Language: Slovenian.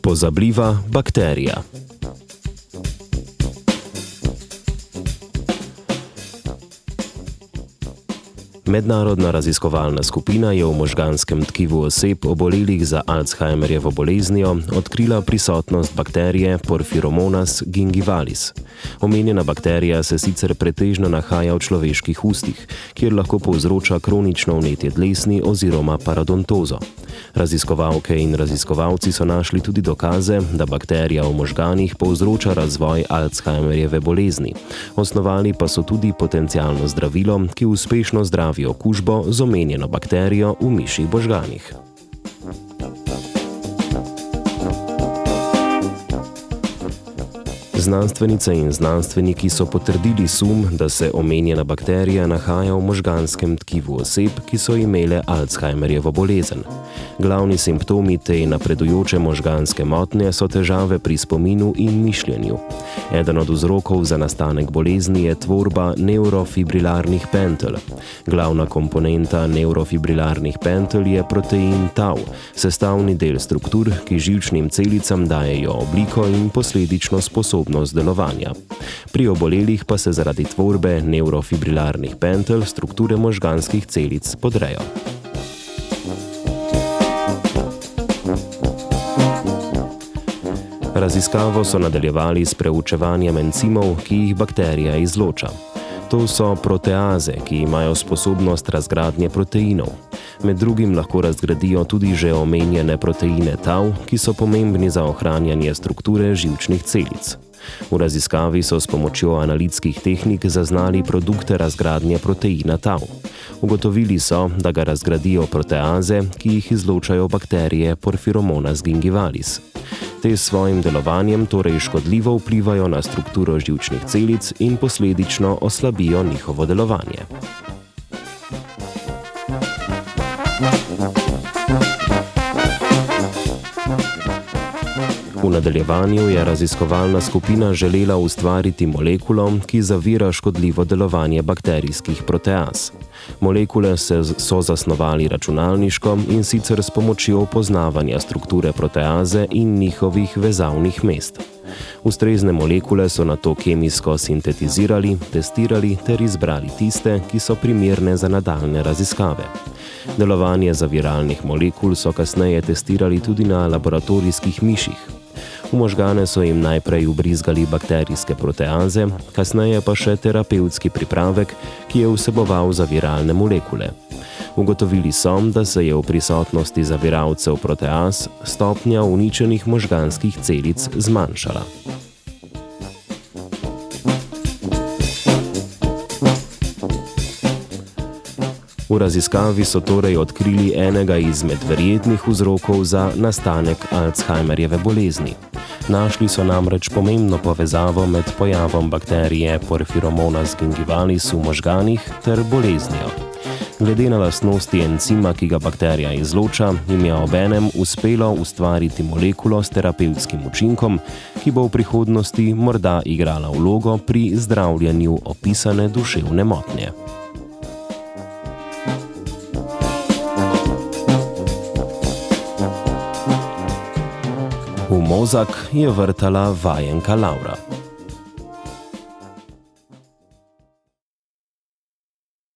Pozabliwa bakteria. Mednarodna raziskovalna skupina je v možganskem tkivu oseb obolelih za Alzheimerjevo boleznijo odkrila prisotnost bakterije Porphyromonas gingivalis. Omenjena bakterija se sicer pretežno nahaja v človeških ustih, kjer lahko povzroča kronično vnetje dlesni oziroma parodontozo. Raziskovalke in raziskovalci so našli tudi dokaze, da bakterija v možganih povzroča razvoj Alzheimerjeve bolezni. Osnovali pa so tudi potencijalno zdravilo, ki uspešno zdravi okužbo z omenjeno bakterijo v miših možganih. Znanstvenice in znanstveniki so potrdili sum, da se omenjena bakterija nahaja v možganskem tkivu oseb, ki so imele Alzheimerjevo bolezen. Glavni simptomi te napredujoče možganske motnje so težave pri spominu in mišljenju. Eden od vzrokov za nastanek bolezni je tvorba neurofibrilarnih pentel. Glavna komponenta neurofibrilarnih pentel je protein tau, sestavni del struktur, ki žilčnim celicam dajejo obliko in posledično sposobnost delovanja. Pri obolelih pa se zaradi tvorbe neurofibrilarnih pentel strukture možganskih celic podrejo. Raziskavo so nadaljevali s preučevanjem encimov, ki jih bakterija izloča. To so proteaze, ki imajo sposobnost razgradnje proteinov. Med drugim lahko razgradijo tudi že omenjene proteine tau, ki so pomembni za ohranjanje strukture žilčnih celic. V raziskavi so s pomočjo analitskih tehnik zaznali produkte razgradnje proteina tau. Ugotovili so, da ga razgradijo proteaze, ki jih izločajo bakterije Porphyromonas gingivalis. Te s svojim delovanjem torej škodljivo vplivajo na strukturo žilčnih celic in posledično oslabijo njihovo delovanje. V nadaljevanju je raziskovalna skupina želela ustvariti molekulo, ki zavira škodljivo delovanje bakterijskih proteaz. Molekule se so zasnovali računalniško in sicer s pomočjo poznavanja strukture proteaze in njihovih vezavnih mest. Ustrezne molekule so na to kemijsko sintetizirali, testirali ter izbrali tiste, ki so primerne za nadaljne raziskave. Delovanje zaviralnih molekul so kasneje testirali tudi na laboratorijskih miših. V možgane so jim najprej ubrizgali bakterijske proteaze, kasneje pa še terapevtski pripravek, ki je vseboval zaviralne molekule. Ugotovili so, da se je v prisotnosti zaviralcev proteaz stopnja uničenih možganskih celic zmanjšala. V raziskavi so torej odkrili enega izmed verjetnih vzrokov za nastanek Alzheimerjeve bolezni. Našli so namreč pomembno povezavo med pojavom bakterije Porphyromonas gingivalis v možganih ter boleznijo. Glede na lastnosti encima, ki ga bakterija izloča, jim je obenem uspelo ustvariti molekulo s terapevtskim učinkom, ki bo v prihodnosti morda igrala vlogo pri zdravljenju opisane duševne motnje. Mozak i Evertala Wajenka Laura.